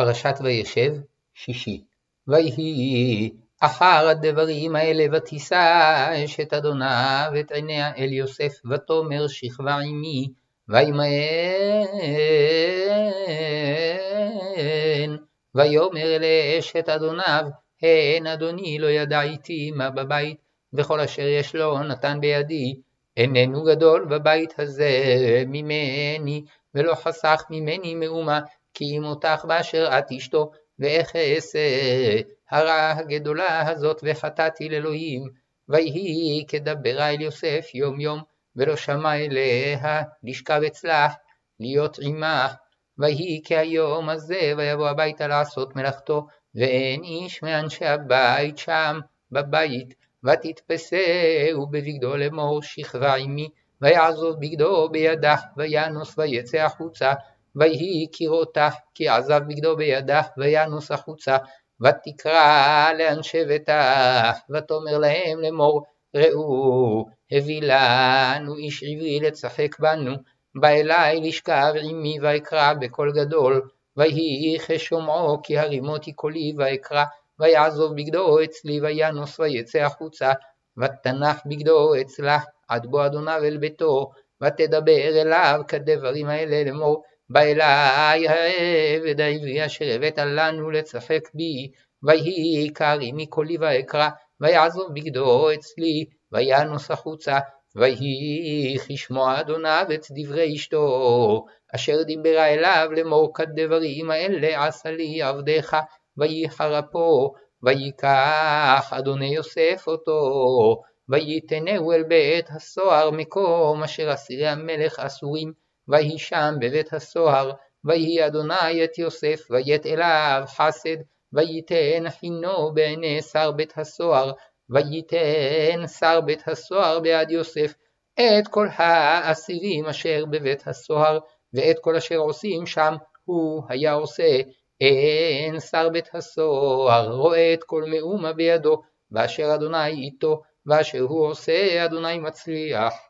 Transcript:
פרשת וישב, שישי. ויהי אחר הדברים האלה ותישא אשת אדוניו את עיניה אל יוסף ותאמר שכבה עמי וימאן ויאמר לאשת אדוניו הן אדוני לא ידע איתי מה בבית וכל אשר יש לו נתן בידי איננו גדול בבית הזה ממני ולא חסך ממני מאומה כי אם אותך באשר את אשתו, ואיך אעשה? הרעה הגדולה הזאת וחטאתי לאלוהים, ויהי כדברה אל יוסף יום יום, ולא שמע אליה לשכב אצלך, להיות עמך, ויהי כהיום הזה, ויבוא הביתה לעשות מלאכתו, ואין איש מאנשי הבית שם, בבית, ותתפסהו בבגדו לאמור שכבה עמי, ויעזוב בגדו בידך, וינוס ויצא החוצה, ויהי כראותך, כי עזב בגדו בידך, וינוס החוצה, ותקרא לאנשי ביתך, ותאמר להם לאמור, ראו, הביא לנו איש עברי לצחק בנו, בא אלי לשכב עמי ואקרא בקול גדול, ויהי כשומעו כי הרימותי קולי ואקרא, ויעזוב בגדו אצלי וינוס ויצא החוצה, ותנח בגדו אצלה עד בוא אדוניו אל ביתו, ותדבר אליו כדברים האלה לאמור, בא אלי העבד העברי אשר הבאת לנו לצחק בי, ויהי קרי מקולי ואקרא, ויעזוב בגדו אצלי, וינוס החוצה, ויהי כשמוע אדוניו את דברי אשתו, אשר דיברה אליו לאמור כדברים האלה עשה לי עבדך, וייחר אפו, ויקח אדוני יוסף אותו, ויתנהו אל בית הסוהר מקום אשר אסירי המלך אסורים, ויהי שם בבית הסוהר, ויהי אדוני את יוסף, ויית אליו חסד, וייתן חינו בעיני שר בית הסוהר, וייתן שר בית הסוהר בעד יוסף, את כל האסירים אשר בבית הסוהר, ואת כל אשר עושים שם, הוא היה עושה. אין שר בית הסוהר רואה את כל מאומה בידו, ואשר אדוני איתו, ואשר הוא עושה אדוני מצליח.